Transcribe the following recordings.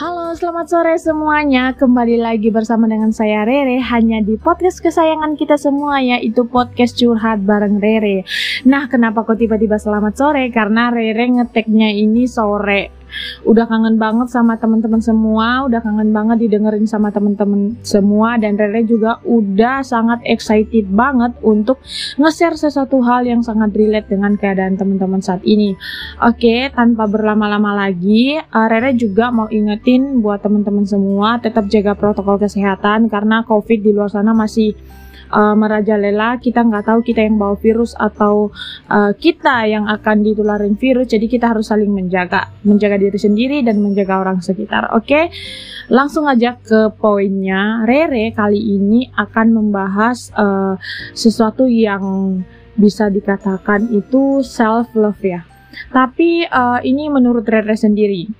Halo, selamat sore semuanya. Kembali lagi bersama dengan saya Rere hanya di podcast kesayangan kita semua yaitu podcast curhat bareng Rere. Nah, kenapa kok tiba-tiba selamat sore? Karena Rere ngeteknya ini sore udah kangen banget sama teman-teman semua, udah kangen banget didengerin sama teman-teman semua dan Rere juga udah sangat excited banget untuk nge-share sesuatu hal yang sangat relate dengan keadaan teman-teman saat ini. Oke, tanpa berlama-lama lagi, uh, Rere juga mau ingetin buat teman-teman semua tetap jaga protokol kesehatan karena COVID di luar sana masih uh, merajalela kita nggak tahu kita yang bawa virus atau uh, kita yang akan ditularin virus. Jadi kita harus saling menjaga menjaga diri sendiri dan menjaga orang sekitar oke? Okay? langsung aja ke poinnya. Rere kali ini akan membahas uh, sesuatu yang bisa dikatakan itu self love ya. Tapi uh, ini menurut Rere sendiri.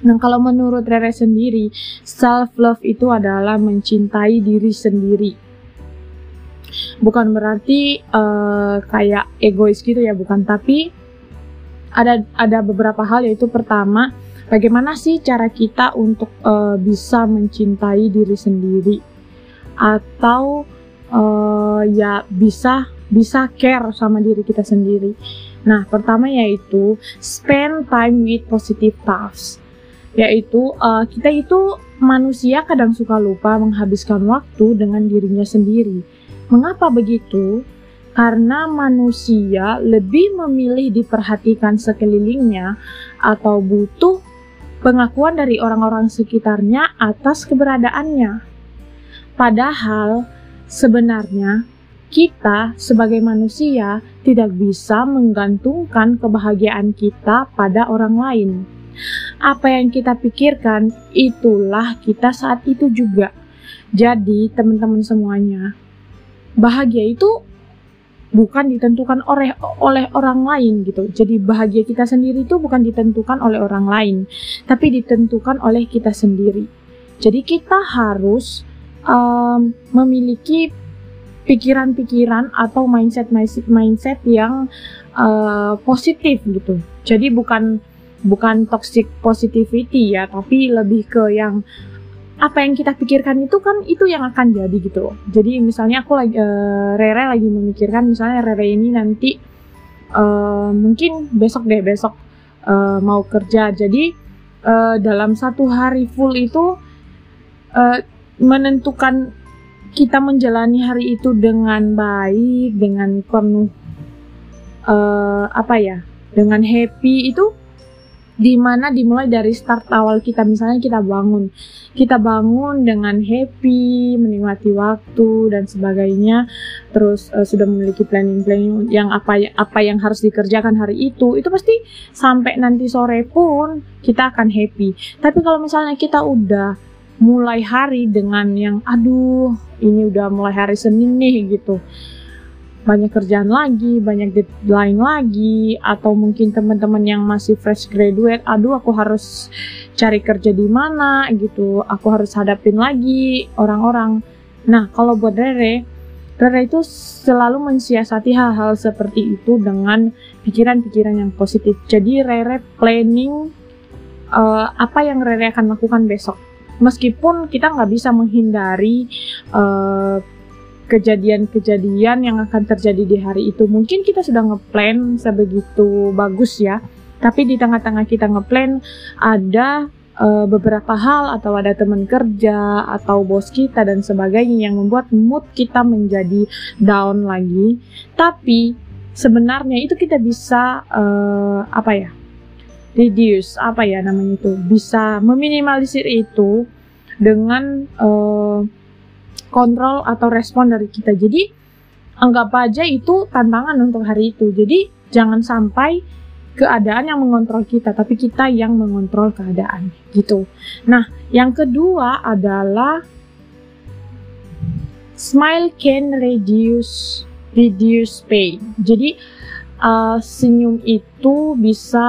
Nah, kalau menurut Rere sendiri, self love itu adalah mencintai diri sendiri bukan berarti uh, kayak egois gitu ya bukan tapi ada ada beberapa hal yaitu pertama bagaimana sih cara kita untuk uh, bisa mencintai diri sendiri atau uh, ya bisa bisa care sama diri kita sendiri. Nah, pertama yaitu spend time with positive thoughts. Yaitu uh, kita itu manusia kadang suka lupa menghabiskan waktu dengan dirinya sendiri Mengapa begitu? Karena manusia lebih memilih diperhatikan sekelilingnya atau butuh pengakuan dari orang-orang sekitarnya atas keberadaannya. Padahal sebenarnya kita sebagai manusia tidak bisa menggantungkan kebahagiaan kita pada orang lain. Apa yang kita pikirkan, itulah kita saat itu juga. Jadi, teman-teman semuanya, bahagia itu bukan ditentukan oleh oleh orang lain gitu. Jadi bahagia kita sendiri itu bukan ditentukan oleh orang lain, tapi ditentukan oleh kita sendiri. Jadi kita harus um, memiliki pikiran-pikiran atau mindset mindset yang uh, positif gitu. Jadi bukan bukan toxic positivity ya, tapi lebih ke yang apa yang kita pikirkan itu kan itu yang akan jadi gitu loh. Jadi misalnya aku lagi uh, Rere lagi memikirkan misalnya Rere ini nanti uh, mungkin besok deh besok uh, mau kerja. Jadi uh, dalam satu hari full itu uh, menentukan kita menjalani hari itu dengan baik, dengan penuh uh, apa ya, dengan happy itu di mana dimulai dari start awal kita. Misalnya kita bangun. Kita bangun dengan happy menikmati waktu dan sebagainya. Terus uh, sudah memiliki planning planning yang apa apa yang harus dikerjakan hari itu. Itu pasti sampai nanti sore pun kita akan happy. Tapi kalau misalnya kita udah mulai hari dengan yang aduh ini udah mulai hari Senin nih gitu banyak kerjaan lagi, banyak deadline lagi, atau mungkin teman-teman yang masih fresh graduate, aduh aku harus cari kerja di mana gitu, aku harus hadapin lagi orang-orang. Nah, kalau buat Rere, Rere itu selalu mensiasati hal-hal seperti itu dengan pikiran-pikiran yang positif. Jadi Rere planning uh, apa yang Rere akan lakukan besok. Meskipun kita nggak bisa menghindari uh, kejadian-kejadian yang akan terjadi di hari itu. Mungkin kita sudah ngeplan sebegitu bagus ya, tapi di tengah-tengah kita ngeplan ada uh, beberapa hal atau ada teman kerja atau bos kita dan sebagainya yang membuat mood kita menjadi down lagi. Tapi sebenarnya itu kita bisa uh, apa ya? reduce apa ya namanya itu bisa meminimalisir itu dengan uh, kontrol atau respon dari kita. Jadi anggap aja itu tantangan untuk hari itu. Jadi jangan sampai keadaan yang mengontrol kita, tapi kita yang mengontrol keadaan gitu. Nah, yang kedua adalah smile can reduce reduce pain. Jadi uh, senyum itu bisa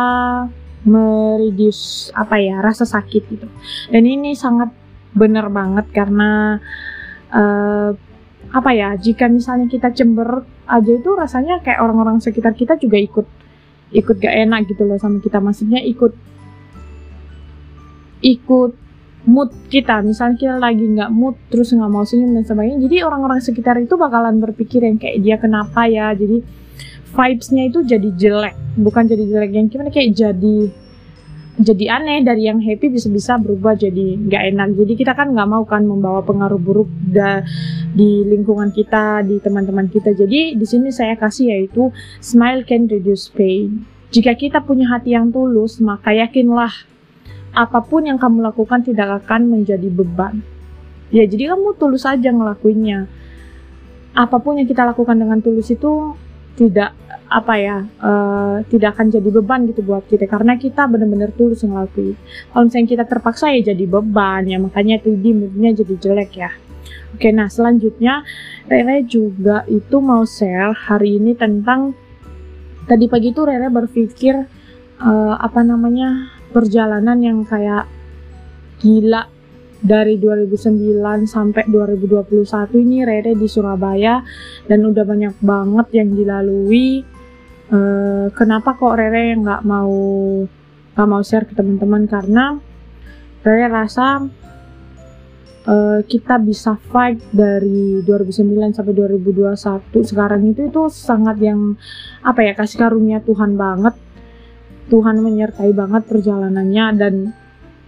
mereduce apa ya rasa sakit gitu. Dan ini sangat benar banget karena uh, apa ya jika misalnya kita cember aja itu rasanya kayak orang-orang sekitar kita juga ikut ikut gak enak gitu loh sama kita. Maksudnya ikut ikut mood kita. Misalnya kita lagi nggak mood terus nggak mau senyum dan sebagainya. Jadi orang-orang sekitar itu bakalan berpikir yang kayak dia kenapa ya. Jadi vibesnya itu jadi jelek bukan jadi jelek. Yang gimana kayak jadi jadi aneh dari yang happy bisa-bisa berubah jadi nggak enak jadi kita kan nggak mau kan membawa pengaruh buruk da, di lingkungan kita di teman-teman kita jadi di sini saya kasih yaitu smile can reduce pain jika kita punya hati yang tulus maka yakinlah apa pun yang kamu lakukan tidak akan menjadi beban. Ya, jadi kamu tulus aja ngelakuinnya. Apa pun yang kita lakukan dengan tulus itu tidak apa ya, uh, tidak akan jadi beban gitu buat kita karena kita benar-benar tulus ngelakuin. Kalau misalnya kita terpaksa ya jadi beban ya, makanya tadi moodnya jadi jelek ya. Oke, nah selanjutnya Rere juga itu mau share hari ini tentang tadi pagi itu Rere berpikir uh, apa namanya perjalanan yang kayak gila dari 2009 sampai 2021 ini Rere di Surabaya dan udah banyak banget yang dilalui uh, kenapa kok Rere nggak mau nggak mau share ke teman-teman? Karena Rere rasa uh, kita bisa fight dari 2009 sampai 2021 sekarang itu itu sangat yang apa ya kasih karunia Tuhan banget. Tuhan menyertai banget perjalanannya dan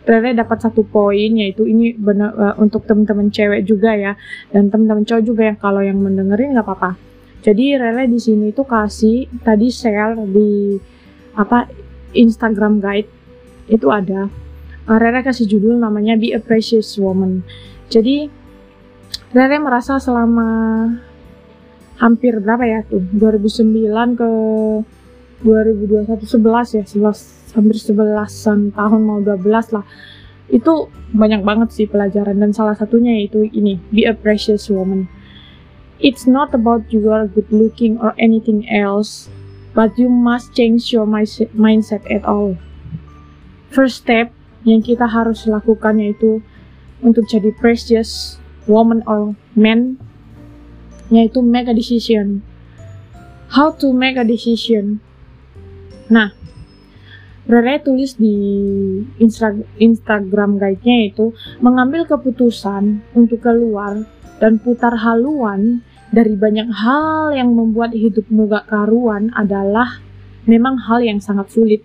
Rere dapat satu poin yaitu ini benar uh, untuk teman-teman cewek juga ya. Dan teman-teman cowok juga yang kalau yang mendengerin nggak apa-apa. Jadi Rere di sini tuh kasih tadi share di apa Instagram guide. Itu ada. Uh, Rere kasih judul namanya Be a Precious Woman. Jadi Rere merasa selama hampir berapa ya tuh? 2009 ke 2021 11 ya 11 hampir 11an tahun mau 12 lah. Itu banyak banget sih pelajaran. Dan salah satunya yaitu ini be a precious woman it's not about you are good looking or anything else but you must change your mindset at all. First step yang kita harus lakukan yaitu untuk jadi precious woman or man yaitu make a decision. How to make a decision? Nah, Rere tulis di Insta Instagram guide-nya itu mengambil keputusan untuk keluar dan putar haluan dari banyak hal yang membuat hidupmu gak karuan adalah memang hal yang sangat sulit.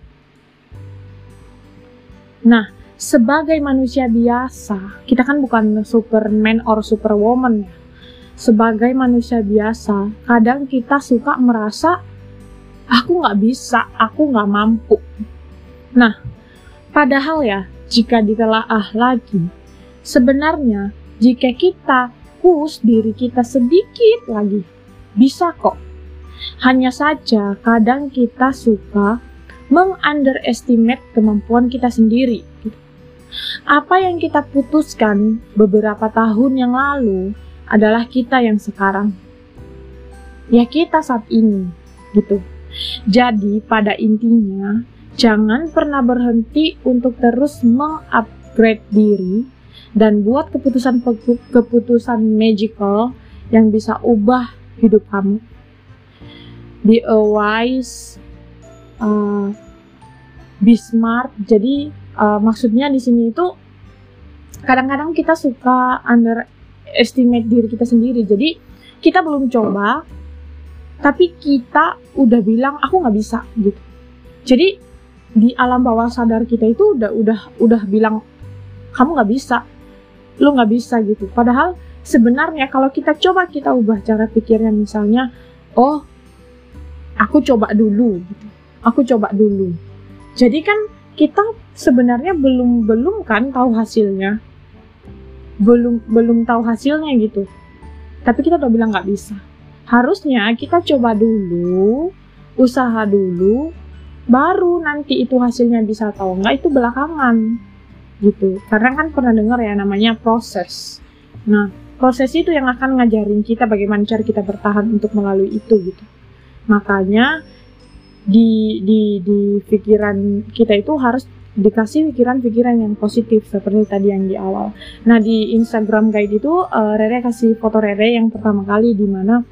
Nah, sebagai manusia biasa, kita kan bukan superman or superwoman ya. Sebagai manusia biasa, kadang kita suka merasa aku nggak bisa, aku nggak mampu. Nah, padahal ya, jika ditelaah lagi, sebenarnya jika kita push diri kita sedikit lagi, bisa kok. Hanya saja kadang kita suka mengunderestimate kemampuan kita sendiri. Apa yang kita putuskan beberapa tahun yang lalu adalah kita yang sekarang. Ya kita saat ini, gitu. Jadi pada intinya jangan pernah berhenti untuk terus mengupgrade diri dan buat keputusan-keputusan magical yang bisa ubah hidup kamu. Be a wise, uh, be smart. Jadi uh, maksudnya di sini itu kadang-kadang kita suka underestimate diri kita sendiri. Jadi kita belum coba, tapi kita udah bilang aku nggak bisa gitu jadi di alam bawah sadar kita itu udah udah udah bilang kamu nggak bisa lu nggak bisa gitu. Padahal sebenarnya kalau kita coba kita ubah cara pikirnya misalnya oh aku coba dulu gitu. Aku coba dulu. Jadi kan kita sebenarnya belum belum kan tahu hasilnya. Belum belum tahu hasilnya gitu. Tapi kita udah bilang nggak bisa. Harusnya kita coba dulu, usaha dulu, baru nanti itu hasilnya bisa atau enggak itu belakangan gitu. Karena kan pernah dengar ya namanya proses. Nah, proses itu yang akan ngajarin kita bagaimana cara kita bertahan untuk melalui itu gitu. Makanya di di di pikiran kita itu harus dikasih pikiran-pikiran yang positif seperti tadi yang di awal. Nah di Instagram guide itu uh, Rere kasih foto Rere yang pertama kali di mana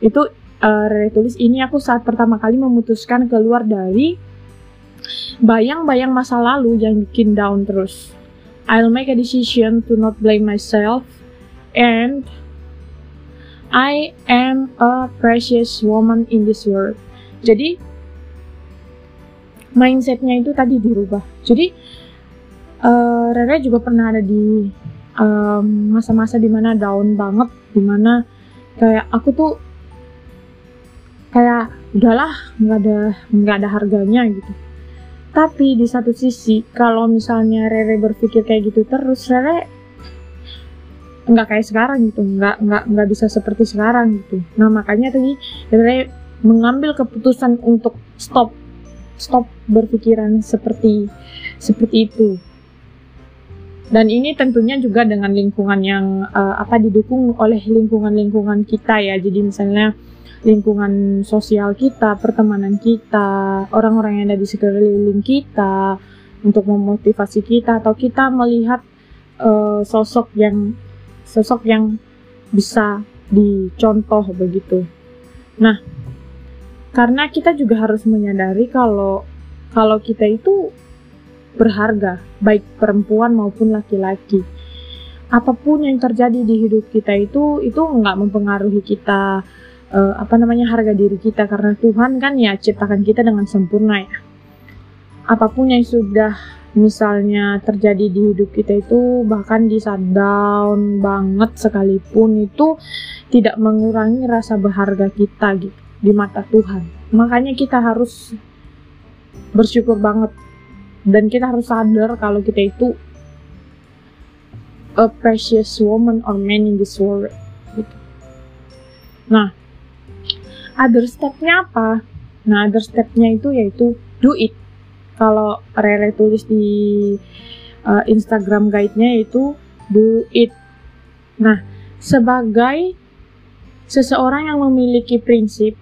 itu uh, Rere tulis ini aku saat pertama kali memutuskan keluar dari bayang-bayang masa lalu yang bikin down terus. I'll make a decision to not blame myself and I am a precious woman in this world. Jadi mindsetnya itu tadi dirubah. Jadi uh, Rere juga pernah ada di masa-masa um, di mana down banget, di mana kayak aku tuh kayak udahlah nggak ada nggak ada harganya gitu. Tapi di satu sisi kalau misalnya Rere berpikir kayak gitu terus Rere nggak kayak sekarang gitu. Nggak nggak nggak bisa seperti sekarang gitu. Nah makanya tadi saya mengambil keputusan untuk stop stop berpikiran seperti seperti itu. Dan ini tentunya juga dengan lingkungan yang uh, apa didukung oleh lingkungan-lingkungan kita ya. Jadi misalnya lingkungan sosial kita pertemanan kita orang-orang yang ada di sekeliling kita untuk memotivasi kita atau kita melihat uh, sosok yang sosok yang bisa dicontoh begitu. Nah, karena kita juga harus menyadari kalau kalau kita itu berharga, baik perempuan maupun laki-laki. Apa pun yang terjadi di hidup kita itu itu nggak mempengaruhi kita uh, apa namanya harga diri kita karena Tuhan kan ya ciptakan kita dengan sempurna ya. Apa pun yang sudah misalnya terjadi di hidup kita itu bahkan di saat down banget sekalipun itu tidak mengurangi rasa berharga kita gitu di mata Tuhan. Makanya kita harus bersyukur banget dan kita harus sadar kalau kita itu a precious woman or man in this world gitu. Nah, other stepnya apa? Nah, other stepnya itu yaitu do it kalau Rere tulis di uh, Instagram guide-nya itu do it. Nah, sebagai seseorang yang memiliki prinsip,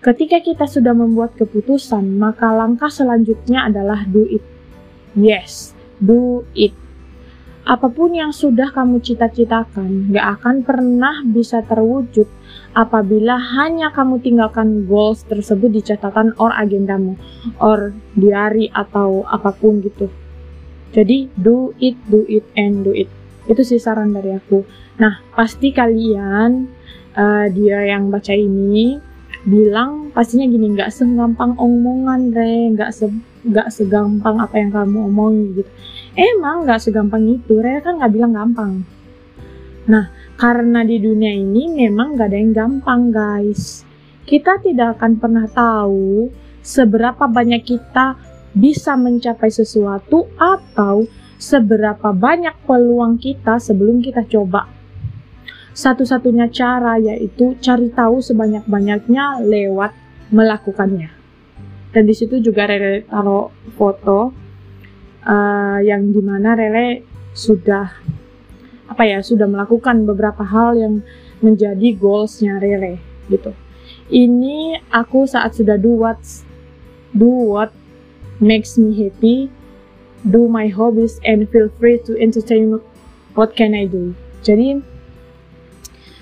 ketika kita sudah membuat keputusan, maka langkah selanjutnya adalah do it. Yes, do it. Apa pun yang sudah kamu cita-citakan, gak akan pernah bisa terwujud apabila hanya kamu tinggalkan goals tersebut di catatan or agendamu, or diary atau apa pun gitu. Jadi, do it, do it, and do it. Itu sih saran dari aku. Nah, pasti kalian, uh, dia yang baca ini, bilang pastinya gini, nggak segampang omongan, re, nggak se nggak segampang apa yang kamu omong gitu Emang nggak segampang itu, Rere kan nggak bilang gampang. Nah, karena di dunia ini memang nggak ada yang gampang, guys. Kita tidak akan pernah tahu seberapa banyak kita bisa mencapai sesuatu atau seberapa banyak peluang kita sebelum kita coba. Satu-satunya cara yaitu cari tahu sebanyak-banyaknya lewat melakukannya. Dan di situ juga Rere taruh foto uh, yang di mana Rele sudah apa ya sudah melakukan beberapa hal yang menjadi goalsnya Rele gitu. Ini aku saat sudah do what do what makes me happy, do my hobbies and feel free to entertain what can I do. Jadi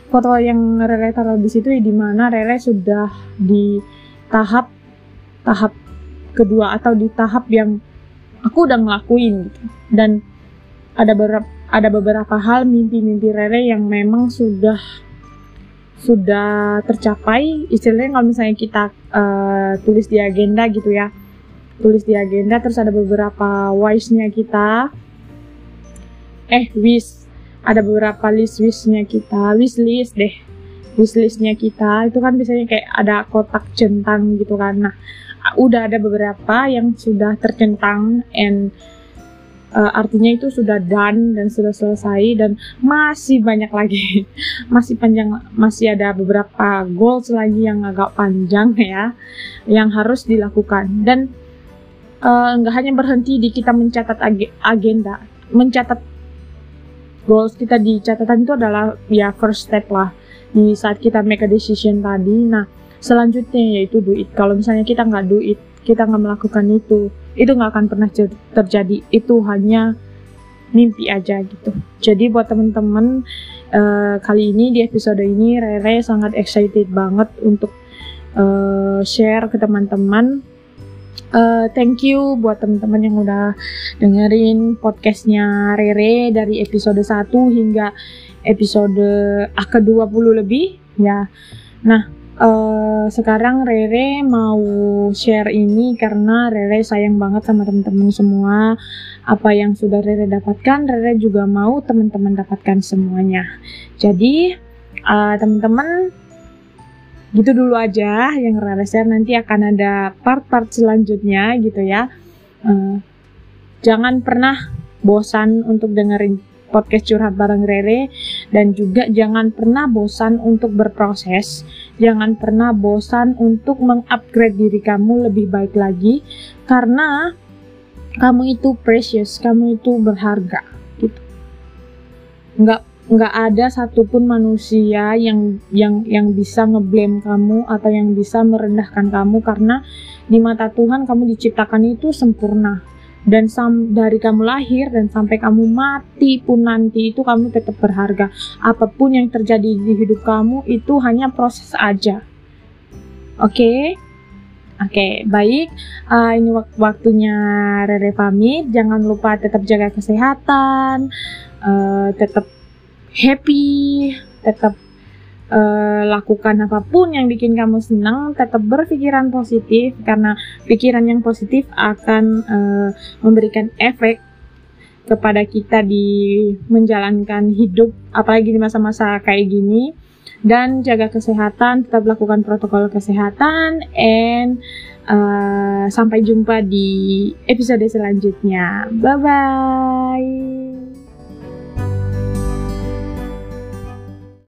foto yang Rele taruh di situ di mana Rele sudah di tahap tahap kedua atau di tahap yang aku udah ngelakuin gitu. Dan ada beberapa ada beberapa hal mimpi-mimpi Rere yang memang sudah sudah tercapai. Istilahnya kalau misalnya kita uh, tulis di agenda gitu ya tulis di agenda terus ada beberapa wise-nya kita eh wish ada beberapa list wishnya kita wish list deh wish listnya kita itu kan biasanya kayak ada kotak centang gitu kan. Nah udah ada beberapa yang sudah tercentang and uh, artinya itu sudah done dan sudah selesai dan masih banyak lagi. Masih panjang masih ada beberapa goals lagi yang agak panjang ya yang harus dilakukan. Dan uh, nggak uh, hanya berhenti di kita mencatat ag agenda mencatat goals kita di catatan itu adalah ya first step lah di saat kita make a decision tadi. Nah selanjutnya yaitu do it. Kalau misalnya kita nggak do it kita nggak melakukan itu itu nggak akan pernah terjadi. Itu hanya mimpi aja gitu. Jadi buat temen-temen uh, kali ini di episode ini Rere sangat excited banget untuk uh, share ke teman-teman. Uh, thank you buat teman-teman yang udah dengerin podcastnya Rere dari episode 1 hingga episode ah, ke-20 lebih ya. Nah, uh, sekarang Rere mau share ini karena Rere sayang banget sama teman-teman semua. Apa yang sudah Rere dapatkan, Rere juga mau teman-teman dapatkan semuanya. Jadi, uh, teman-teman gitu dulu aja yang Rara share nanti akan ada part-part selanjutnya gitu ya uh, jangan pernah bosan untuk dengerin podcast curhat bareng Rere. Dan juga jangan pernah bosan untuk berproses. Jangan pernah bosan untuk mengupgrade diri kamu lebih baik lagi. Karena kamu itu precious kamu itu berharga gitu. Nggak nggak ada satupun manusia yang yang yang bisa ngeblame kamu atau yang bisa merendahkan kamu. Karena di mata Tuhan kamu diciptakan itu sempurna dan sam dari kamu lahir dan sampai kamu mati pun nanti itu kamu tetap berharga apa pun yang terjadi di hidup kamu itu hanya proses aja oke okay? Oke, okay, baik. Uh, ini wak waktunya Rere pamit. Jangan lupa tetap jaga kesehatan, uh, tetap happy, tetap uh, lakukan apa pun yang bikin kamu senang, tetap berpikiran positif karena pikiran yang positif akan uh, memberikan efek kepada kita di menjalankan hidup apalagi di masa-masa kayak gini. Dan jaga kesehatan tetap lakukan protokol kesehatan and uh, sampai jumpa di episode selanjutnya. Bye bye